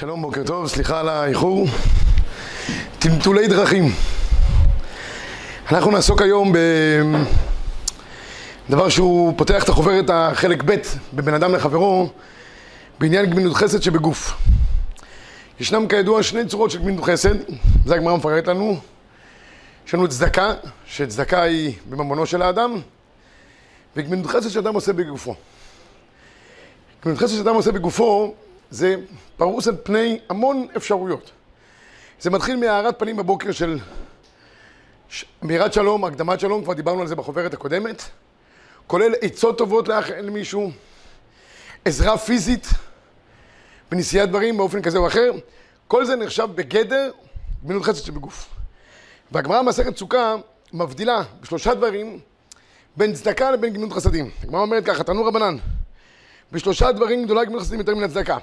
שלום, בוקר טוב, סליחה על האיחור. טלטולי דרכים. אנחנו נעסוק היום בדבר שהוא פותח את החוברת החלק ב' בבין אדם לחברו בעניין גמילות חסד שבגוף. ישנם כידוע שני צורות של גמילות חסד, זה הגמרא מפרט לנו. יש לנו צדקה, שצדקה היא בממונו של האדם, וגמילות חסד שאדם עושה בגופו. גמילות חסד שאדם עושה בגופו זה פרוס על פני המון אפשרויות. זה מתחיל מהארת פנים בבוקר של אמירת שלום, הקדמת שלום, כבר דיברנו על זה בחוברת הקודמת, כולל עצות טובות למישהו, עזרה פיזית בנשיאת דברים באופן כזה או אחר, כל זה נחשב בגדר גמילות חסד שבגוף. והגמרא במסכת סוכה מבדילה בשלושה דברים בין צדקה לבין גמילות חסדים. הגמרא אומרת ככה, תנו רבנן, בשלושה דברים גדולה גמילות חסדים יותר מן הצדקה.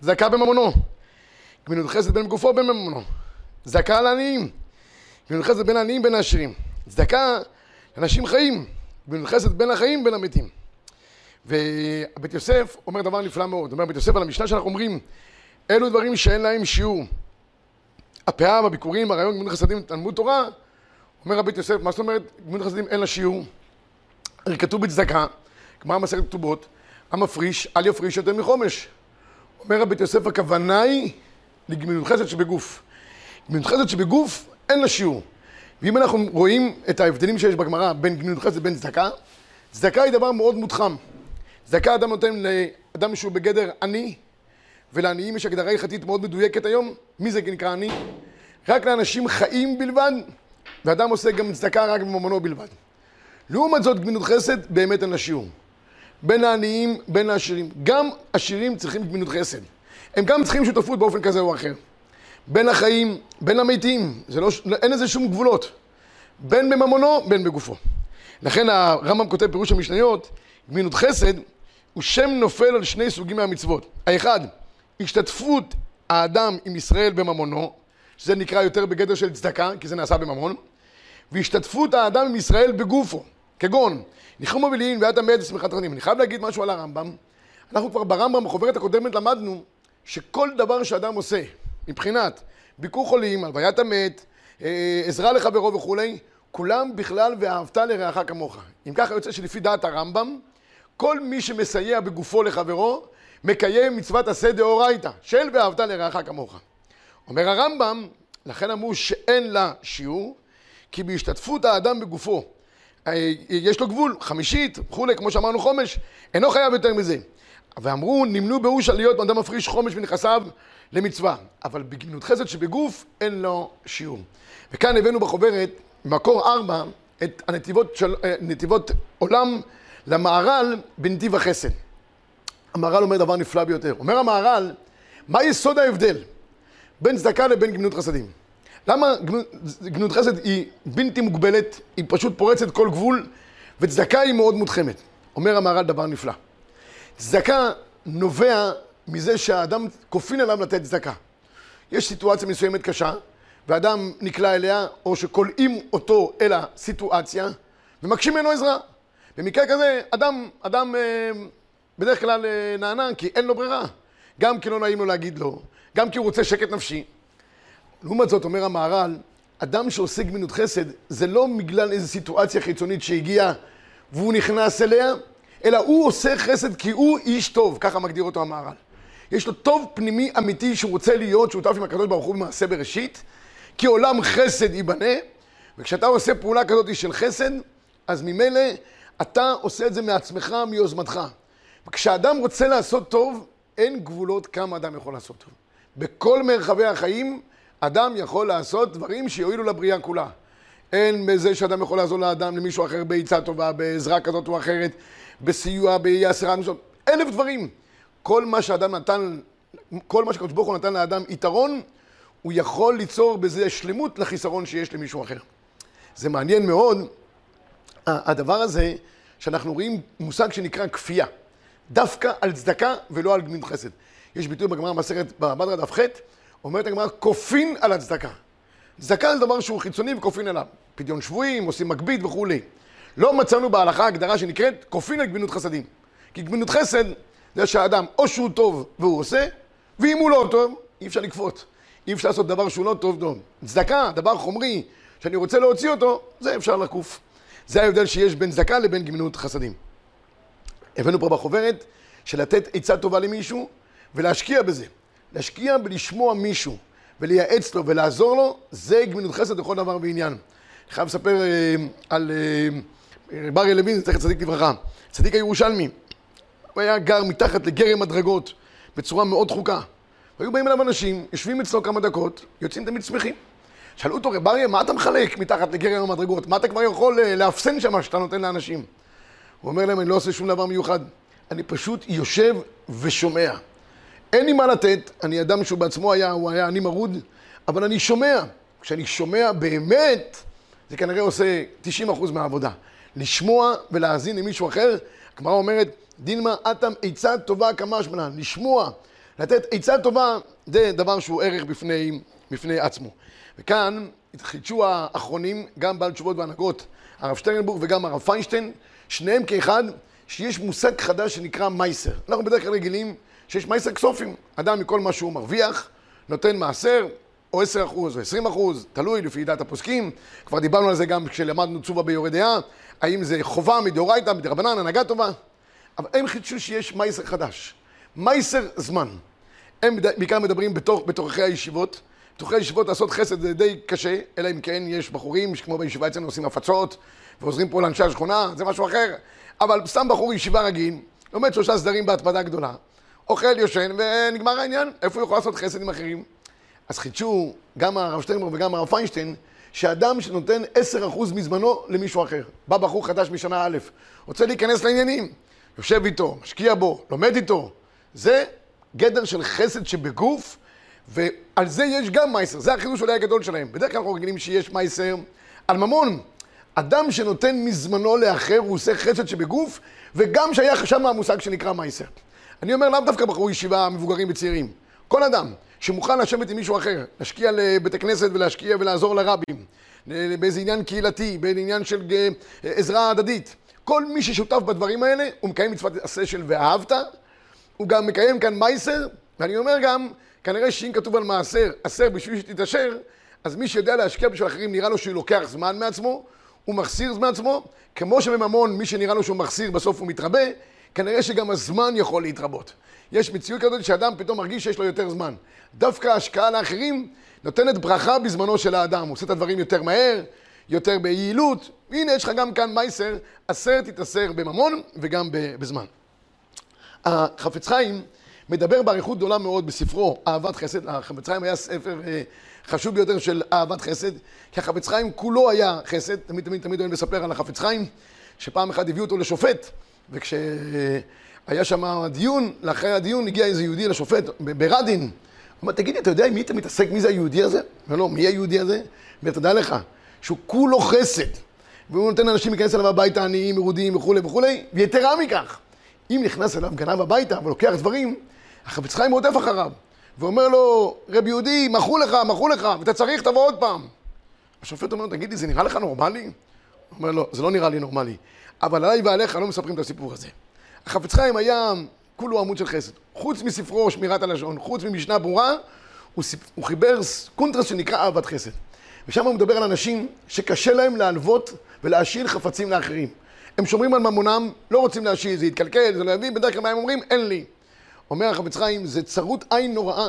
צדקה בממונו, גמילות חסד בין גופו ובין ממונו, צדקה לעניים, גמילות חסד בין העניים ובין העשירים, צדקה לאנשים חיים, גמילות חסד בין החיים ובין המתים. ובית יוסף אומר דבר נפלא מאוד, אומר בית יוסף על המשנה שאנחנו אומרים, אלו דברים שאין להם שיעור. הפאה בביקורים, הרעיון גמילות חסדים, תלמוד תורה, אומר הבית יוסף, מה זאת אומרת גמילות חסדים אין לה שיעור? הרי כתוב בצדקה, גמר מסכת כתובות, המפריש אל יפריש יותר מחומש. אומר הבית יוסף, הכוונה היא לגמילות חסד שבגוף. גמילות חסד שבגוף אין לה שיעור. ואם אנחנו רואים את ההבדלים שיש בגמרא בין גמילות חסד לבין צדקה, צדקה היא דבר מאוד מותחם. צדקה אדם נותן לאדם שהוא בגדר עני, ולעניים יש הגדרה הלכתית מאוד מדויקת היום. מי זה נקרא עני? רק לאנשים חיים בלבד, ואדם עושה גם צדקה רק בממונו בלבד. לעומת זאת, גמילות חסד באמת אין לה שיעור. בין העניים, בין העשירים. גם עשירים צריכים גמילות חסד. הם גם צריכים שותפות באופן כזה או אחר. בין החיים, בין המתים, לא, אין לזה שום גבולות. בין בממונו, בין בגופו. לכן הרמב"ם כותב פירוש המשניות, גמילות חסד הוא שם נופל על שני סוגים מהמצוות. האחד, השתתפות האדם עם ישראל בממונו, שזה נקרא יותר בגדר של צדקה, כי זה נעשה בממון, והשתתפות האדם עם ישראל בגופו, כגון ניחום אבלים ואת המת ושמחת תרנים. אני חייב להגיד משהו על הרמב"ם. אנחנו כבר ברמב"ם, בחוברת הקודמת, למדנו שכל דבר שאדם עושה, מבחינת ביקור חולים, הלוויית המת, אה, עזרה לחברו וכולי, כולם בכלל ואהבת לרעך כמוך. אם ככה יוצא שלפי דעת הרמב"ם, כל מי שמסייע בגופו לחברו, מקיים מצוות עשה דאורייתא, של ואהבת לרעך כמוך. אומר הרמב"ם, לכן אמרו שאין לה שיעור, כי בהשתתפות האדם בגופו אה, יש לו גבול, חמישית, וכולי, כמו שאמרנו חומש, אינו חייב יותר מזה. ואמרו, נמנו באוש להיות אדם מפריש חומש מנכסיו למצווה. אבל בגנות חסד שבגוף אין לו שיעור. וכאן הבאנו בחוברת, במקור ארבע, את הנתיבות של, אה, נתיבות עולם למהר"ל בנתיב החסד. המהר"ל אומר דבר נפלא ביותר. אומר המהר"ל, מה יסוד ההבדל בין צדקה לבין גמילות חסדים? למה גמילות חסד היא בלתי מוגבלת, היא פשוט פורצת כל גבול, וצדקה היא מאוד מותחמת. אומר המהר"ל דבר נפלא. צדקה נובע מזה שהאדם כופין עליו לתת צדקה. יש סיטואציה מסוימת קשה, ואדם נקלע אליה, או שכולאים אותו אל הסיטואציה, ומקשים ממנו עזרה. במקרה כזה, אדם, אדם אה, בדרך כלל אה, נענה, כי אין לו ברירה. גם כי לא נעים לו להגיד לא, גם כי הוא רוצה שקט נפשי. לעומת זאת, אומר המהר"ל, אדם שעושה גמילות חסד, זה לא בגלל איזו סיטואציה חיצונית שהגיעה והוא נכנס אליה, אלא הוא עושה חסד כי הוא איש טוב, ככה מגדיר אותו המהר"ל. יש לו טוב פנימי אמיתי שהוא רוצה להיות שותף עם הקדוש ברוך הוא במעשה בראשית, כי עולם חסד ייבנה, וכשאתה עושה פעולה כזאת של חסד, אז ממילא אתה עושה את זה מעצמך, מיוזמתך. וכשאדם רוצה לעשות טוב, אין גבולות כמה אדם יכול לעשות טוב. בכל מרחבי החיים, אדם יכול לעשות דברים שיועילו לבריאה כולה. אין בזה שאדם יכול לעזור לאדם, למישהו אחר בעצה טובה, בעזרה כזאת או אחרת, בסיוע, באי הסרה, אלף דברים. כל מה שאדם נתן, כל מה שקדוש ברוך הוא נתן לאדם יתרון, הוא יכול ליצור בזה שלמות לחיסרון שיש למישהו אחר. זה מעניין מאוד, הדבר הזה, שאנחנו רואים מושג שנקרא כפייה. דווקא על צדקה ולא על גמילות חסד. יש ביטוי בגמרא במסכת בבדרא דף ח', אומרת הגמרא, כופין על הצדקה. צדקה זה דבר שהוא חיצוני וכופין עליו. פדיון שבויים, עושים מגבית וכולי. לא מצאנו בהלכה הגדרה שנקראת כופין על גמילות חסדים. כי גמילות חסד זה שהאדם או שהוא טוב והוא עושה, ואם הוא לא טוב, אי אפשר לכפות. אי אפשר לעשות דבר שהוא לא טוב טוב. צדקה, דבר חומרי, שאני רוצה להוציא אותו, זה אפשר לקוף. זה ההבדל שיש בין צדקה לבין גמילות חסדים. הבאנו פה בחוברת של לתת עצה טובה למישהו ולהשקיע בזה. להשקיע בלשמוע מישהו ולייעץ לו ולעזור לו, זה גמילות חסד לכל דבר ועניין. אני חייב לספר אה, על אה, בר לוין, זכר צדיק לברכה, צדיק הירושלמי. הוא היה גר מתחת לגרם מדרגות בצורה מאוד דחוקה. והיו באים אליו אנשים, יושבים אצלו כמה דקות, יוצאים תמיד שמחים. שאלו אותו, רב אריה, מה אתה מחלק מתחת לגרם המדרגות? מה אתה כבר יכול אה, לאפסן שם שאתה נותן לאנשים? הוא אומר להם, אני לא עושה שום דבר מיוחד. אני פשוט יושב ושומע. אין לי מה לתת, אני אדם שהוא בעצמו היה, הוא היה אני מרוד, אבל אני שומע. כשאני שומע באמת, זה כנראה עושה 90% מהעבודה. לשמוע ולהאזין למישהו אחר, הגמרא אומרת, דילמה אטם עצה טובה כמה שמונה, לשמוע, לתת עצה טובה, זה דבר שהוא ערך בפני, בפני עצמו. וכאן התחידשו האחרונים, גם בעל תשובות והנהגות, הרב שטרנבורג וגם הרב פיינשטיין, שניהם כאחד, שיש מושג חדש שנקרא מייסר. אנחנו בדרך כלל רגילים שיש מייסר כסופים. אדם מכל מה שהוא מרוויח, נותן מעשר, או 10 אחוז או 20 אחוז, תלוי לפי דעת הפוסקים. כבר דיברנו על זה גם כשלמדנו תשובה ביורי דעה, האם זה חובה מדאורייתא, מדרבנן, הנהגה טובה. אבל הם חידשו שיש מייסר חדש. מייסר זמן. הם בעיקר מדברים בתוך, בתוככי הישיבות. בתוככי הישיבות לעשות חסד זה די קשה, אלא אם כן יש בחורים שכמו בישיבה אצלנו עושים הפצות ועוזרים פה לאנשי השכונה, זה משהו אחר. אבל סתם בחור ישיבה רגיל, לומד שלושה סדרים בהתמדה גדולה, אוכל, יושן, ונגמר העניין. איפה הוא יכול לעשות חסד עם אחרים? אז חידשו גם הרב שטרנברג וגם הרב פיינשטיין, שאדם שנותן 10% מזמנו למישהו אחר. בא בחור חדש משנה א', רוצה להיכנס לעניינים, יושב איתו, משקיע בו, לומד איתו. זה גדר של חסד שבגוף, ועל זה יש גם מייסר. זה החידוש אולי הגדול שלהם. בדרך כלל אנחנו רגילים שיש מייסר על ממון. אדם שנותן מזמנו לאחר, הוא עושה חסד שבגוף, וגם שהיה שם המושג שנקרא מייסר. אני אומר לאו דווקא בחור ישיבה מבוגרים וצעירים. כל אדם שמוכן לשבת עם מישהו אחר, להשקיע לבית הכנסת ולהשקיע ולעזור לרבים, באיזה עניין קהילתי, באיזה עניין של אה, עזרה הדדית. כל מי ששותף בדברים האלה, הוא מקיים מצוות עשה של ואהבת, הוא גם מקיים כאן מייסר, ואני אומר גם, כנראה שאם כתוב על מעשר, עשר בשביל שתתעשר, אז מי שיודע להשקיע בשביל אחרים, נראה לו שהוא לוקח זמן מעצמו, הוא מחסיר זמן עצמו, כמו שבממון, מי שנראה לו שהוא מחסיר, בסוף הוא מתרבה, כנראה שגם הזמן יכול להתרבות. יש מציאות כזאת שאדם פתאום מרגיש שיש לו יותר זמן. דווקא ההשקעה לאחרים נותנת ברכה בזמנו של האדם. הוא עושה את הדברים יותר מהר, יותר ביעילות. הנה, יש לך גם כאן מייסר, עשר תתעשר בממון וגם בזמן. החפץ חיים מדבר באריכות גדולה מאוד בספרו אהבת חסד. החפץ חיים היה ספר אה, חשוב ביותר של אהבת חסד, כי החפץ חיים כולו היה חסד. תמיד תמיד תמיד אני מספר על החפץ חיים, שפעם אחת הביאו אותו לשופט, וכשהיה שם דיון, לאחרי הדיון הגיע איזה יהודי לשופט ברדין. הוא אומר, תגיד לי, אתה יודע עם מי אתה מתעסק? מי זה היהודי הזה? הוא אומר לו, מי היהודי הזה? הוא אומר, תדע לך, שהוא כולו חסד. והוא נותן לאנשים להיכנס אליו הביתה עניים, מרודים וכולי וכולי, ויתרה מכך, אם נכנס אליו גנב הביתה ולוקח דברים, החפץ חיים רודף אחריו, ואומר לו, רב יהודי, מחול לך, מחול לך, ואתה צריך, תבוא עוד פעם. השופט אומר תגיד לי, זה נראה לך נורמלי? הוא אומר לו, זה לא נראה לי נורמלי, אבל עליי ועליך לא מספרים את הסיפור הזה. החפץ חיים היה כולו עמוד של חסד. חוץ מספרו שמירת הלשון, חוץ ממשנה ברורה, הוא, סיפ... הוא חיבר קונטרס שנקרא אהבת חסד. ושם הוא מדבר על אנשים שקשה להם להלוות ולהשאיל חפצים לאחרים. הם שומרים על ממונם, לא רוצים להשאיל, זה יתקלקל, זה לא יביא, בדרך כלל מה הם אומרים? אין לי. אומר החפץ חיים, זה צרות עין נוראה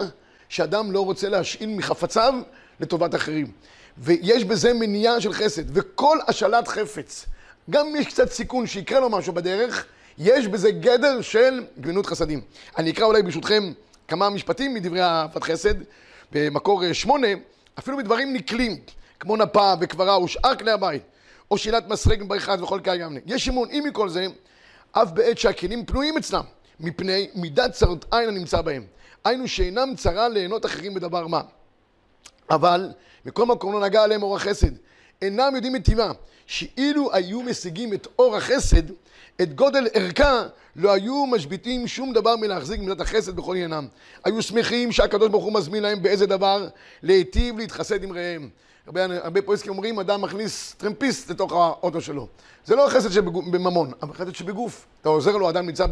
שאדם לא רוצה להשאיל מחפציו לטובת אחרים. ויש בזה מניעה של חסד, וכל השאלת חפץ, גם אם יש קצת סיכון שיקרה לו משהו בדרך, יש בזה גדר של גמינות חסדים. אני אקרא אולי ברשותכם כמה משפטים מדברי אהבת חסד, במקור שמונה, אפילו בדברים נקלים, כמו נפה וקברה ושאר כלי הבית, או שילת מסרק מבריכת וכל קהל ימנה. יש אמון, אם מכל זה, אף בעת שהכלים פנויים אצלם, מפני מידת צרות עין הנמצא בהם. היינו שאינם צרה ליהנות אחרים בדבר מה. אבל מכל מקום לא נגע עליהם אור החסד. אינם יודעים מטבעה, שאילו היו משיגים את אור החסד, את גודל ערכה, לא היו משביתים שום דבר מלהחזיק מידת החסד בכל עניינם. היו שמחים שהקדוש ברוך הוא מזמין להם באיזה דבר להיטיב להתחסד עם רעיהם. הרבה, הרבה פועסקים אומרים, אדם מכניס טרמפיסט לתוך האוטו שלו. זה לא חסד שבממון, אבל חסד שבגוף. אתה עוזר לו, אדם נמצא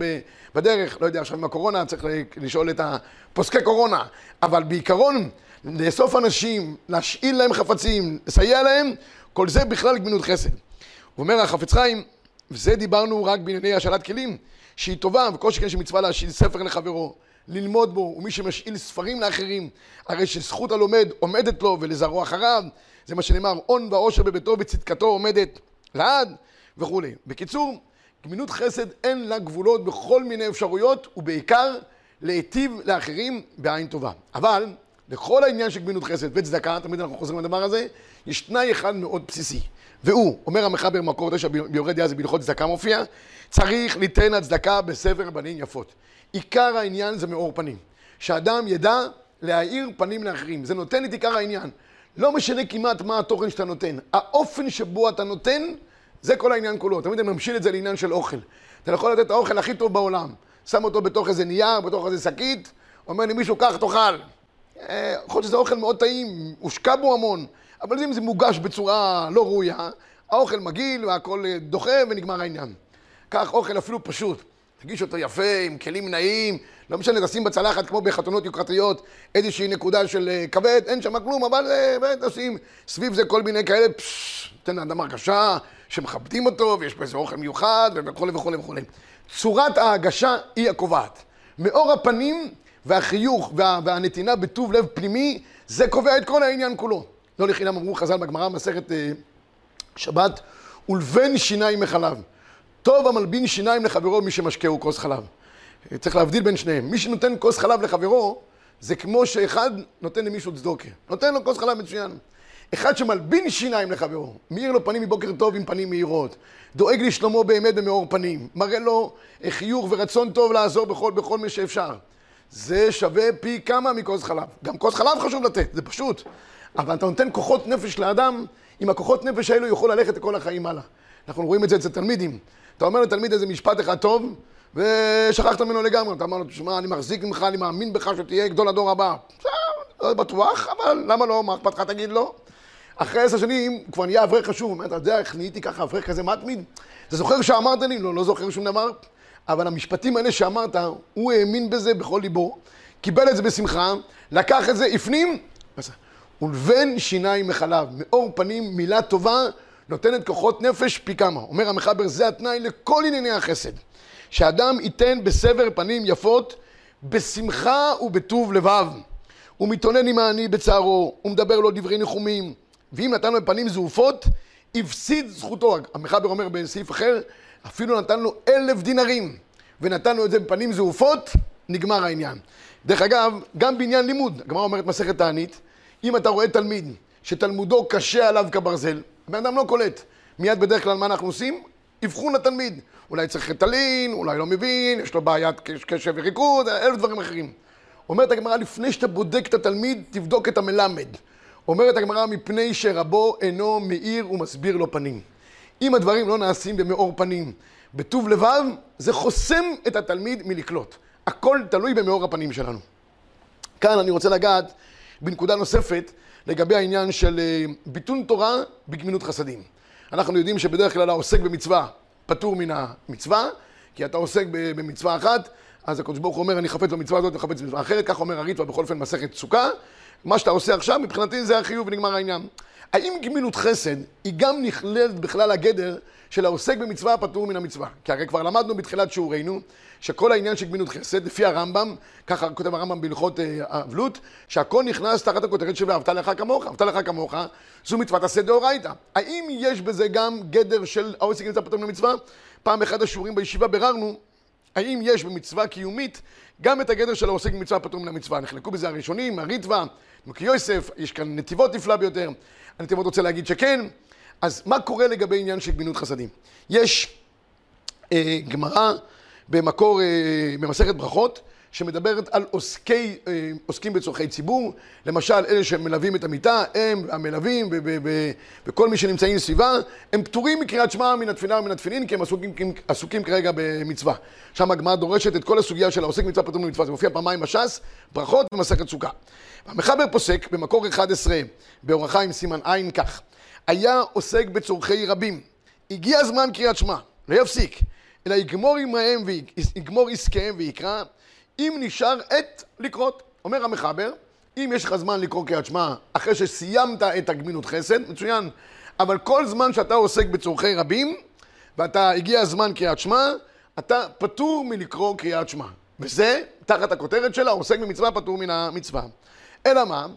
בדרך, לא יודע, עכשיו עם הקורונה, צריך לשאול את הפוסקי קורונה. אבל בעיקרון, לאסוף אנשים, להשאיל להם חפצים, לסייע להם, כל זה בכלל גמילות חסד. הוא אומר החפץ חיים, וזה דיברנו רק בענייני השאלת כלים, שהיא טובה, וכל שכן שמצווה להשאיל ספר לחברו. ללמוד בו, ומי שמשאיל ספרים לאחרים, הרי שזכות הלומד עומדת לו ולזרוע אחריו, זה מה שנאמר, הון ועושר בביתו וצדקתו עומדת לעד וכולי. בקיצור, גמינות חסד אין לה גבולות בכל מיני אפשרויות, ובעיקר להיטיב לאחרים בעין טובה. אבל לכל העניין של גמינות חסד וצדקה, תמיד אנחנו חוזרים לדבר הזה, יש תנאי אחד מאוד בסיסי. והוא, אומר המחבר במקור תשע ביורד זה בהלכות צדקה מופיע, צריך ליתן הצדקה בספר בנים יפות. עיקר העניין זה מאור פנים. שאדם ידע להאיר פנים לאחרים. זה נותן את עיקר העניין. לא משנה כמעט מה התוכן שאתה נותן. האופן שבו אתה נותן, זה כל העניין כולו. תמיד אני ממשיל את זה לעניין של אוכל. אתה יכול לתת את האוכל הכי טוב בעולם. שם אותו בתוך איזה נייר, בתוך איזה שקית, אומר לי מישהו, קח, תאכל. אה, יכול להיות שזה אוכל מאוד טעים, הושקע בו המון. אבל אם זה מוגש בצורה לא ראויה, האוכל מגעיל והכל אה, דוחה ונגמר העניין. קח אוכל אפילו פשוט. תגיש אותו יפה, עם כלים נעים, לא משנה, תשים בצלחת כמו בחתונות יוקרתיות איזושהי נקודה של אה, כבד, אין שם כלום, אבל תשים סביב זה כל מיני כאלה, פששש, תן לאדם הרגשה שמכבדים אותו ויש איזה אוכל מיוחד וכולי וכולי וכולי. צורת ההגשה היא הקובעת. מאור הפנים והחיוך וה, והנתינה בטוב לב פנימי, זה קובע את כל העניין כולו. לא לחינם אמרו חז"ל בגמרא, מסכת אה, שבת, ולבן שיניים מחלב. טוב המלבין שיניים לחברו מי שמשקהו כוס חלב. צריך להבדיל בין שניהם. מי שנותן כוס חלב לחברו, זה כמו שאחד נותן למישהו צדוקה. נותן לו כוס חלב מצוין. אחד שמלבין שיניים לחברו, מאיר לו פנים מבוקר טוב עם פנים מהירות, דואג לשלומו באמת במאור פנים, מראה לו חיוך ורצון טוב לעזור בכל, בכל מי שאפשר. זה שווה פי כמה מכוס חלב. גם כוס חלב חשוב לתת, זה פשוט. אבל אתה נותן כוחות נפש לאדם, עם הכוחות נפש האלו יכול ללכת לכל החיים הלאה. אנחנו רואים את זה אצל תלמידים. אתה אומר לתלמיד איזה משפט אחד טוב, ושכחת ממנו לגמרי. אתה אומר לו, תשמע, אני מחזיק ממך, אני מאמין בך שתהיה גדול הדור הבא. לא בטוח, אבל למה לא? מה אכפת לך תגיד לא? אחרי עשר שנים כבר נהיה אברך חשוב. הוא אומר, אתה יודע איך נהייתי ככה אברך כזה מתמיד? אתה זוכר שאמרת לי? לא, לא זוכר שום דבר. אבל המשפטים האלה שאמרת, הוא האמין בזה בכל ליבו, קיבל את זה בשמחה, לקח את זה, הפנים, ולבן שיניים מחלב, מאור פנים, מילה טובה, נותנת כוחות נפש פי כמה. אומר המחבר, זה התנאי לכל ענייני החסד. שאדם ייתן בסבר פנים יפות, בשמחה ובטוב לבב. הוא מתאונן עם העני בצערו, הוא מדבר לו דברי ניחומים. ואם נתן לו פנים זעופות, הפסיד זכותו. המחבר אומר בסעיף אחר, אפילו נתן לו אלף דינרים, ונתן לו את זה בפנים זעופות, נגמר העניין. דרך אגב, גם בעניין לימוד, הגמרא אומרת מסכת תענית, אם אתה רואה תלמיד שתלמודו קשה עליו כברזל, הבן אדם לא קולט. מיד בדרך כלל מה אנחנו עושים? אבחון לתלמיד. אולי צריך רטלין, אולי לא מבין, יש לו בעיית קשב וריכוז, אלף דברים אחרים. אומרת הגמרא, לפני שאתה בודק את התלמיד, תבדוק את המלמד. אומרת הגמרא, מפני שרבו אינו מאיר ומסביר לו פנים. אם הדברים לא נעשים במאור פנים, בטוב לבב, זה חוסם את התלמיד מלקלוט. הכל תלוי במאור הפנים שלנו. כאן אני רוצה לגעת בנקודה נוספת לגבי העניין של אה, ביטון תורה בגמינות חסדים. אנחנו יודעים שבדרך כלל העוסק במצווה פטור מן המצווה, כי אתה עוסק במצווה אחת, אז הקדוש ברוך הוא אומר, אני חפץ במצווה הזאת וחפץ במצווה אחרת, כך אומר הריטווה בכל אופן מסכת סוכה. מה שאתה עושה עכשיו, מבחינתי זה החיוב ונגמר העניין. האם גמילות חסד היא גם נכללת בכלל הגדר של העוסק במצווה הפטור מן המצווה? כי הרי כבר למדנו בתחילת שיעורנו שכל העניין של גמילות חסד, לפי הרמב"ם, ככה כותב הרמב"ם בהלכות אה, אבלות, שהכל נכנס תחת הכותרת של ואהבת לך כמוך, אהבת לך כמוך, זו מצוות עשה דאורייתא. האם יש בזה גם גדר של העוסק במצווה פטור מן המצווה? פעם אחד השיעורים בישיבה ביררנו האם יש במצווה קיומית גם את הגדר של העוסק במצווה פטור מן המצווה? נחלקו בזה הראשונים, הריטווה, מוקי יוסף, יש כאן נתיבות נפלא ביותר. הנתיבות רוצה להגיד שכן. אז מה קורה לגבי עניין של גמילות חסדים? יש אה, גמרא במקור, אה, במסכת ברכות, שמדברת על עוסקי, אה, עוסקים בצורכי ציבור, למשל אלה שמלווים את המיטה, הם המלווים וכל מי שנמצאים סביבה, הם פטורים מקריאת שמע מן התפילה ומן התפילין, כי הם עסוקים, עסוקים כרגע במצווה. שם הגמרא דורשת את כל הסוגיה של העוסק מצווה פטור ממצווה, זה מופיע פעמיים בש"ס, ברכות ומסכת סוכה. המחבר פוסק במקור 11 באור החיים סימן עין כך, היה עוסק בצורכי רבים, הגיע הזמן קריאת שמע, לא יפסיק, אלא יגמור עמהם ויגמור עסקיהם ויקרא אם נשאר עת לקרות. אומר המחבר, אם יש לך זמן לקרוא קריאת שמע אחרי שסיימת את הגמינות חסד, מצוין. אבל כל זמן שאתה עוסק בצורכי רבים, ואתה, הגיע הזמן קריאת שמע, אתה פטור מלקרוא קריאת שמע. וזה, תחת הכותרת שלה, עוסק במצווה פטור מן המצווה. אלא מה?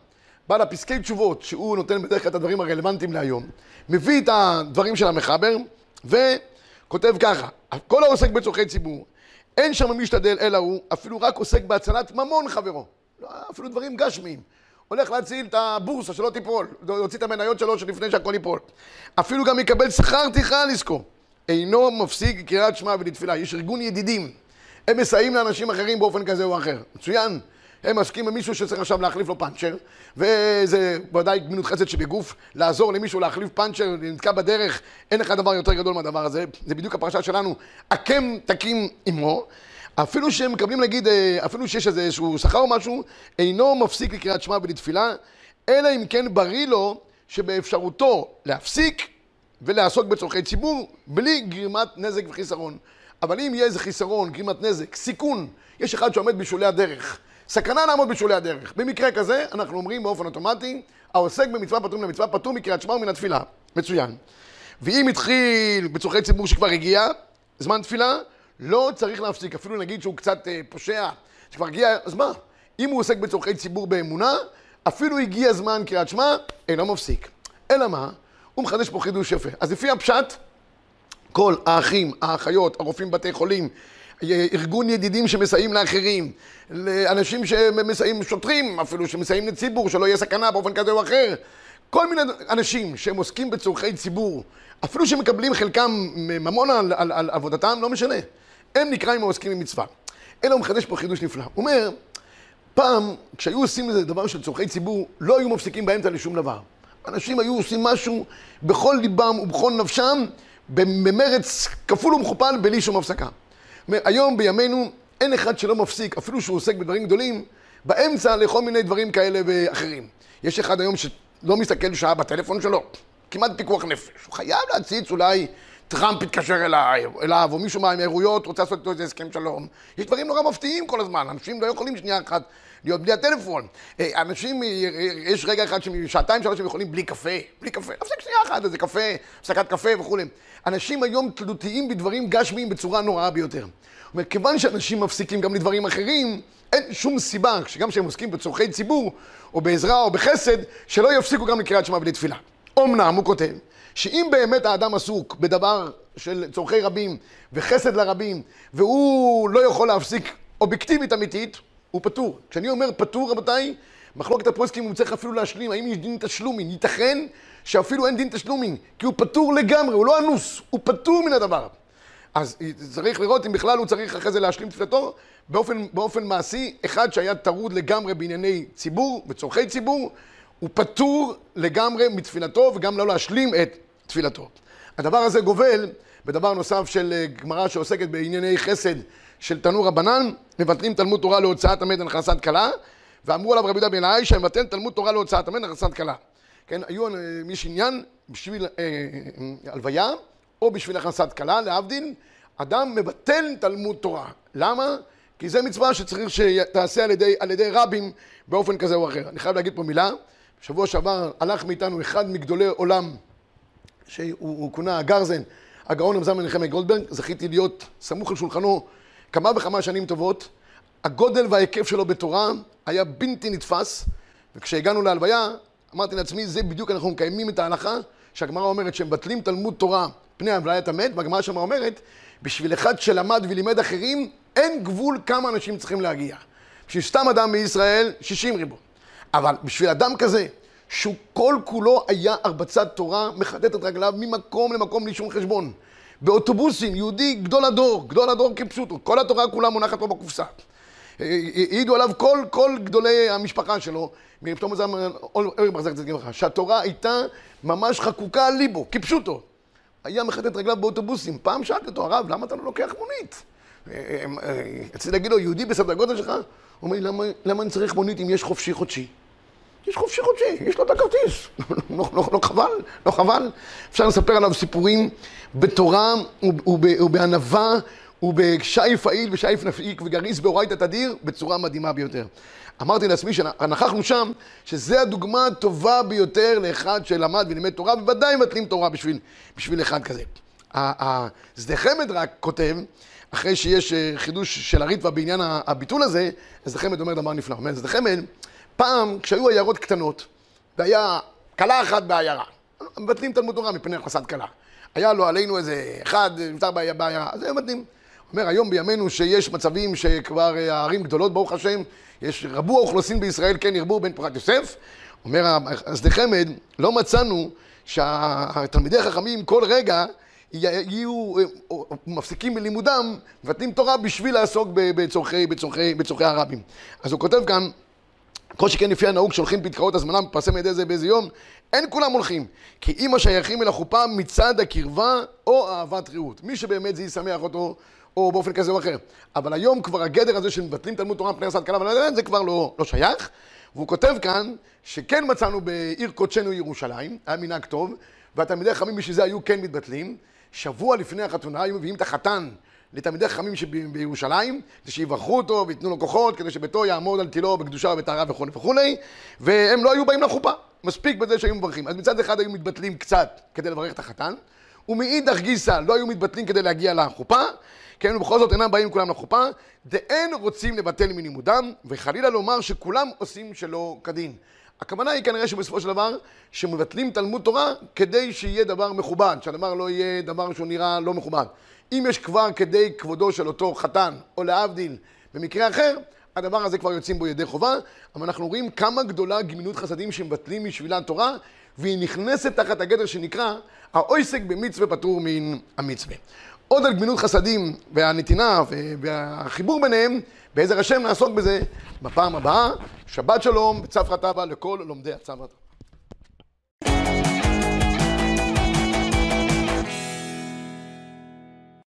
בעל הפסקי תשובות, שהוא נותן בדרך כלל את הדברים הרלוונטיים להיום, מביא את הדברים של המחבר, וכותב ככה, כל העוסק בצורכי ציבור, אין שם משתדל אלא הוא, אפילו רק עוסק בהצלת ממון חברו. לא, אפילו דברים גשמיים. הולך להציל את הבורסה שלא תיפול, להוציא את המניות שלו שלפני שהכל ייפול. אפילו גם יקבל שכר טרחה לזכור. אינו מפסיק קריאת שמע ולתפילה. יש ארגון ידידים. הם מסייעים לאנשים אחרים באופן כזה או אחר. מצוין. הם עסקים במישהו שצריך עכשיו להחליף לו פאנצ'ר, וזה ודאי גמינות חסד שבגוף, לעזור למישהו להחליף פאנצ'ר, נתקע בדרך, אין לך דבר יותר גדול מהדבר הזה, זה בדיוק הפרשה שלנו, הקם תקים עמו. אפילו שהם מקבלים נגיד, אה, אפילו שיש איזשהו שכר או משהו, אינו מפסיק לקריאת שמע ולתפילה, אלא אם כן בריא לו שבאפשרותו להפסיק ולעסוק בצורכי ציבור בלי גרימת נזק וחיסרון. אבל אם יהיה איזה חיסרון, גרימת נזק, סיכון, יש אחד שעומד בשולי הדרך, סכנה לעמוד בשולי הדרך. במקרה כזה, אנחנו אומרים באופן אוטומטי, העוסק במצווה פטור מן המצווה פטור מקריאת שמע ומן התפילה. מצוין. ואם התחיל בצורכי ציבור שכבר הגיע, זמן תפילה, לא צריך להפסיק. אפילו נגיד שהוא קצת אה, פושע, שכבר הגיע, אז מה? אם הוא עוסק בצורכי ציבור באמונה, אפילו הגיע זמן קריאת שמע, אינו מפסיק. אלא מה? הוא מחדש פה חידוש יפה. אז לפי הפשט, כל האחים, האחיות, הרופאים בבתי חולים, ארגון ידידים שמסייעים לאחרים, לאנשים שמסייעים, שוטרים אפילו, שמסייעים לציבור, שלא יהיה סכנה באופן כזה או אחר. כל מיני אנשים שהם עוסקים בצורכי ציבור, אפילו שמקבלים חלקם ממון על, על, על עבודתם, לא משנה. הם נקראים העוסקים במצווה. אלא הוא מחדש פה חידוש נפלא. הוא אומר, פעם, כשהיו עושים איזה דבר של צורכי ציבור, לא היו מפסיקים באמצע לשום דבר. אנשים היו עושים משהו בכל ליבם ובכל נפשם, במרץ כפול ומכופל, בלי שום הפסקה. היום בימינו אין אחד שלא מפסיק, אפילו שהוא עוסק בדברים גדולים, באמצע לכל מיני דברים כאלה ואחרים. יש אחד היום שלא מסתכל שעה בטלפון שלו, כמעט פיקוח נפש. הוא חייב להציץ אולי טראמפ יתקשר אליי, אליו, או מישהו מהאמירויות רוצה לעשות איתו איזה הסכם שלום. יש דברים נורא מפתיעים כל הזמן, אנשים לא יכולים שנייה אחת להיות בלי הטלפון. אה, אנשים, אה, יש רגע אחד שעתיים שלוש הם יכולים בלי קפה, בלי קפה, הפסק שנייה אחת, איזה קפה, הפסקת קפה וכולי. אנשים היום תלותיים בדברים גשמיים בצורה נוראה ביותר. זאת אומרת, כיוון שאנשים מפסיקים גם לדברים אחרים, אין שום סיבה, שגם כשהם עוסקים בצורכי ציבור, או בעזרה או בחסד, שלא יפסיקו גם לקריאת שמע ולתפילה. אמנם, הוא כותב, שאם באמת האדם עסוק בדבר של צורכי רבים וחסד לרבים, והוא לא יכול להפסיק אובייקטיבית אמיתית, הוא פטור. כשאני אומר פטור, רבותיי, מחלוקת הפרוסקים הוא צריך אפילו להשלים, האם יש דין תשלומין? ייתכן שאפילו אין דין תשלומין, כי הוא פטור לגמרי, הוא לא אנוס, הוא פטור מן הדבר. אז צריך לראות אם בכלל הוא צריך אחרי זה להשלים תפילתו. באופן, באופן מעשי, אחד שהיה טרוד לגמרי בענייני ציבור, בצורכי ציבור, הוא פטור לגמרי מתפילתו וגם לא להשלים את תפילתו. הדבר הזה גובל בדבר נוסף של אה, גמרא שעוסקת בענייני חסד של תנור רבנן, מבטלים תלמוד תורה להוצאת המת להכנסת כלה, ואמרו עליו רבי בן האי שמבטל תלמוד תורה להוצאת המת להכנסת כלה. כן, היו, אה, יש עניין בשביל אה, אה, הלוויה, או בשביל הכנסת כלה, להבדיל, אדם מבטל תלמוד תורה. למה? כי זה מצווה שצריך שתעשה על ידי, על ידי רבים באופן כזה או אחר. אני חייב להגיד פה מילה, בשבוע שעבר הלך מאיתנו אחד מגדולי עולם, שהוא כונה הגרזן, הגאון רמזן מנחמי גולדברג, זכיתי להיות סמוך על שולחנו כמה וכמה שנים טובות. הגודל וההיקף שלו בתורה היה בלתי נתפס, וכשהגענו להלוויה, אמרתי לעצמי, זה בדיוק אנחנו מקיימים את ההלכה שהגמרא אומרת שהם מבטלים תלמוד תורה פני הבליית המת, והגמרא שמה אומרת, בשביל אחד שלמד ולימד אחרים, אין גבול כמה אנשים צריכים להגיע. בשביל סתם אדם בישראל, 60 ריבו. אבל בשביל אדם כזה, שהוא כל כולו היה הרבצת תורה, מחטט את רגליו ממקום למקום בלי שום חשבון. באוטובוסים, יהודי גדול הדור, גדול הדור כפשוטו, כל התורה כולה מונחת פה בקופסה. העידו עליו כל, כל גדולי המשפחה שלו, מפתאום זה אורי זכר צדיק לברכה, שהתורה הייתה ממש חקוקה על ליבו, כפשוטו. היה מחטט את רגליו באוטובוסים. פעם שאלתי אותו, הרב, למה אתה לא לוקח מונית? רציתי להגיד לו, יהודי בסדר גודל שלך? הוא אומר לי, למה, למה אני צריך מונית אם יש חופשי חודשי? יש חופשי חודשי, יש לו את הכרטיס. לא, לא, לא חבל, לא חבל. אפשר לספר עליו סיפורים בתורה ובענווה ובשייף פעיל ושייף נפיק וגריס באורייתא תדיר בצורה מדהימה ביותר. אמרתי לעצמי שנכחנו שם, שזה הדוגמה הטובה ביותר לאחד שלמד ולימד תורה, ובוודאי מבטלים תורה בשביל, בשביל אחד כזה. שדה חמד רק כותב, אחרי שיש אה, חידוש של הריטווה בעניין הביטול הזה, שדה חמד אומר דבר נפלא. אומר שדה חמד, פעם כשהיו עיירות קטנות, והיה כלה אחת בעיירה, מבטלים תלמוד תורה מפני הכנסת כלה. היה לו עלינו איזה אחד, נמצא בעיירה, אז הם מבטלים. אומר, היום בימינו שיש מצבים שכבר אה, הערים גדולות, ברוך השם, יש רבו האוכלוסין בישראל, כן ירבו בן פורת יוסף. אומר השדה חמד, לא מצאנו שהתלמידי החכמים כל רגע יהיו אה, מפסיקים בלימודם, מבטלים תורה בשביל לעסוק בצורכי, בצורכי, בצורכי הרבים. אז הוא כותב כאן, כל שכן לפי הנהוג שולחים פתקאות הזמנה, מתפרסם ידי זה באיזה יום, אין כולם הולכים. כי אם השייכים אל החופה מצד הקרבה או אהבת רעות. מי שבאמת זה ישמח אותו או באופן כזה או אחר. אבל היום כבר הגדר הזה שמבטלים תלמוד תורה מפני הסעת כלה, זה כבר לא, לא שייך. והוא כותב כאן שכן מצאנו בעיר קודשנו ירושלים, היה מנהג טוב, והתלמידי חכמים בשביל זה היו כן מתבטלים. שבוע לפני החתונה היו מביאים את החתן לתלמידי חכמים שבירושלים, כדי שיברכו אותו וייתנו לו כוחות, כדי שביתו יעמוד על תילו בקדושה ובטהרה וכו' וכולי, והם לא היו באים לחופה. מספיק בזה שהיו מברכים. אז מצד אחד היו מתבטלים קצת כדי לברך את החתן, ומאידך גיסא לא היו מתבטלים כדי להגיע לחופה, כן, ובכל זאת אינם באים כולם לחופה, דאין רוצים לבטל מלימודם, וחלילה לומר שכולם עושים שלא כדין. הכוונה היא כנראה שבסופו של דבר, שמבטלים תלמוד תורה כדי שיהיה דבר מכובד, שהדבר לא יהיה דבר שהוא נראה לא מכובד. אם יש כבר כדי כבודו של אותו חתן, או להבדיל, במקרה אחר, הדבר הזה כבר יוצאים בו ידי חובה, אבל אנחנו רואים כמה גדולה גמינות חסדים שמבטלים משבילה תורה, והיא נכנסת תחת הגדר שנקרא האויסק במצווה פטור מן המצווה. עוד על גמילות חסדים והנתינה והחיבור ביניהם, בעזר השם נעסוק בזה בפעם הבאה. שבת שלום וצו חטבה לכל לומדי הצו